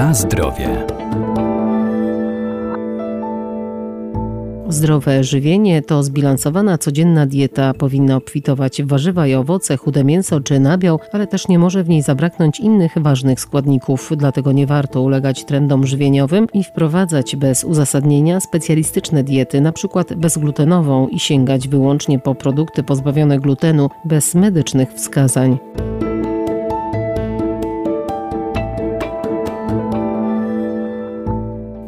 Na zdrowie. Zdrowe żywienie to zbilansowana codzienna dieta. Powinna obfitować w warzywa i owoce, chude mięso czy nabiał, ale też nie może w niej zabraknąć innych ważnych składników. Dlatego nie warto ulegać trendom żywieniowym i wprowadzać bez uzasadnienia specjalistyczne diety, np. bezglutenową i sięgać wyłącznie po produkty pozbawione glutenu bez medycznych wskazań.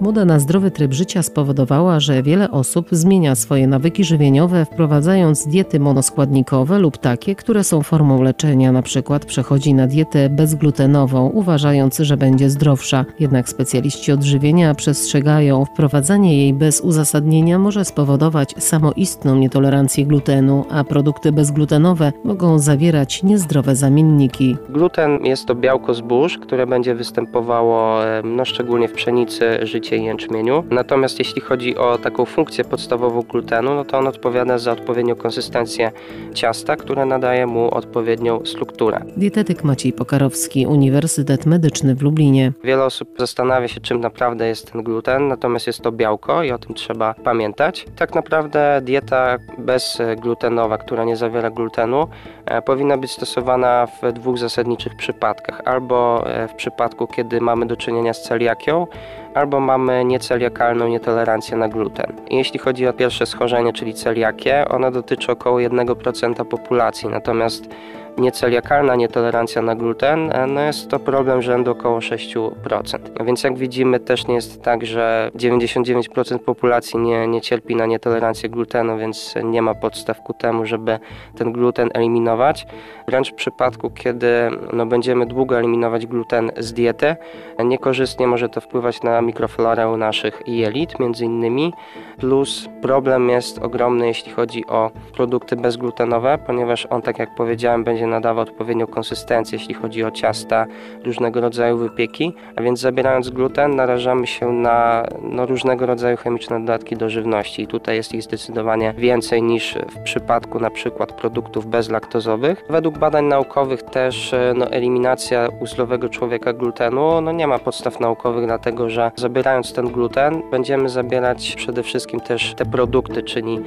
Moda na zdrowy tryb życia spowodowała, że wiele osób zmienia swoje nawyki żywieniowe, wprowadzając diety monoskładnikowe lub takie, które są formą leczenia, na przykład przechodzi na dietę bezglutenową, uważając, że będzie zdrowsza. Jednak specjaliści odżywienia przestrzegają, wprowadzanie jej bez uzasadnienia może spowodować samoistną nietolerancję glutenu, a produkty bezglutenowe mogą zawierać niezdrowe zamienniki. Gluten jest to białko zbóż, które będzie występowało no, szczególnie w pszenicy, życie i jęczmieniu. Natomiast jeśli chodzi o taką funkcję podstawową glutenu, no to on odpowiada za odpowiednią konsystencję ciasta, które nadaje mu odpowiednią strukturę. Dietetyk Maciej Pokarowski, Uniwersytet Medyczny w Lublinie. Wiele osób zastanawia się, czym naprawdę jest ten gluten, natomiast jest to białko i o tym trzeba pamiętać. Tak naprawdę dieta bezglutenowa, która nie zawiera glutenu, e, powinna być stosowana w dwóch zasadniczych przypadkach. Albo e, w przypadku, kiedy mamy do czynienia z celiakią, albo mamy nieceliakalną nietolerancję na gluten. Jeśli chodzi o pierwsze schorzenie, czyli celiakię, ona dotyczy około 1% populacji, natomiast nieceliakalna nietolerancja na gluten, e, no jest to problem rzędu około 6%. A więc jak widzimy też nie jest tak, że 99% populacji nie, nie cierpi na nietolerancję glutenu, więc nie ma podstaw ku temu, żeby ten gluten eliminować. Wręcz w przypadku, kiedy no, będziemy długo eliminować gluten z diety, niekorzystnie może to wpływać na mikroflorę naszych jelit między innymi, plus problem jest ogromny jeśli chodzi o produkty bezglutenowe, ponieważ on, tak jak powiedziałem, będzie będzie nadawał odpowiednią konsystencję, jeśli chodzi o ciasta, różnego rodzaju wypieki, a więc zabierając gluten narażamy się na no, różnego rodzaju chemiczne dodatki do żywności i tutaj jest ich zdecydowanie więcej niż w przypadku na przykład produktów bezlaktozowych. Według badań naukowych też e, no, eliminacja u człowieka glutenu no, nie ma podstaw naukowych, dlatego że zabierając ten gluten będziemy zabierać przede wszystkim też te produkty, czyli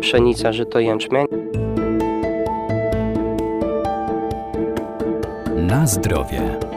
pszenica, żyto, jęczmień. Na zdrowie.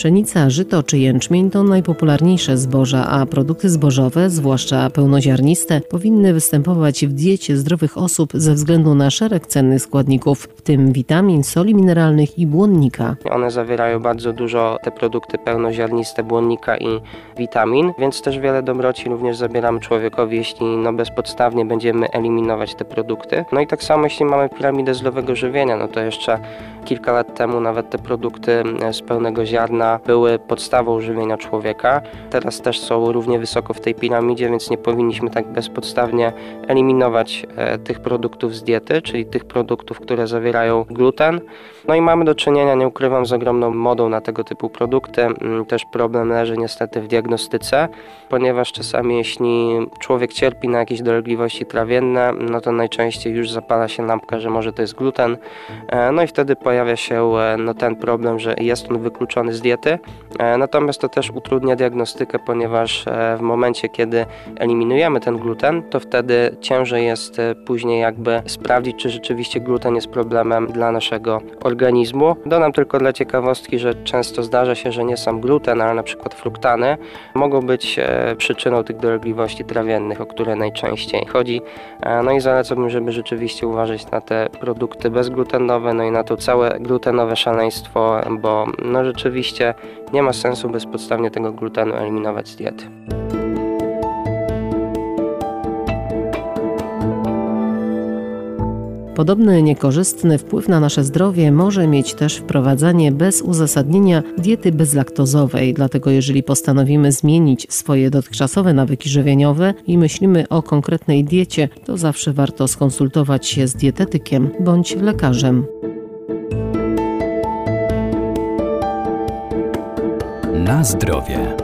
Pszenica, żyto czy jęczmień to najpopularniejsze zboża, a produkty zbożowe, zwłaszcza pełnoziarniste, powinny występować w diecie zdrowych osób ze względu na szereg cennych składników, w tym witamin, soli mineralnych i błonnika. One zawierają bardzo dużo te produkty pełnoziarniste, błonnika i witamin, więc też wiele dobroci również zabieramy człowiekowi, jeśli no bezpodstawnie będziemy eliminować te produkty. No i tak samo jeśli mamy piramidę zdrowego żywienia, no to jeszcze kilka lat temu nawet te produkty z pełnego ziarna były podstawą żywienia człowieka. Teraz też są równie wysoko w tej piramidzie, więc nie powinniśmy tak bezpodstawnie eliminować e, tych produktów z diety, czyli tych produktów, które zawierają gluten. No i mamy do czynienia, nie ukrywam, z ogromną modą na tego typu produkty. Mm, też problem leży niestety w diagnostyce, ponieważ czasami jeśli człowiek cierpi na jakieś dolegliwości trawienne, no to najczęściej już zapala się lampka, że może to jest gluten. E, no i wtedy pojawia się e, no, ten problem, że jest on wykluczony z diety. E, natomiast to też utrudnia diagnostykę, ponieważ e, w momencie, kiedy eliminujemy ten gluten, to wtedy ciężej jest później jakby sprawdzić, czy rzeczywiście gluten jest problemem dla naszego organizmu. Dodam tylko dla ciekawostki, że często zdarza się, że nie sam gluten, ale na przykład fruktany mogą być przyczyną tych dolegliwości trawiennych, o które najczęściej chodzi. No i zalecałbym, żeby rzeczywiście uważać na te produkty bezglutenowe, no i na to całe glutenowe szaleństwo, bo no rzeczywiście nie ma sensu bezpodstawnie tego glutenu eliminować z diety. Podobny niekorzystny wpływ na nasze zdrowie może mieć też wprowadzanie bez uzasadnienia diety bezlaktozowej. Dlatego jeżeli postanowimy zmienić swoje dotychczasowe nawyki żywieniowe i myślimy o konkretnej diecie, to zawsze warto skonsultować się z dietetykiem bądź lekarzem. Na zdrowie.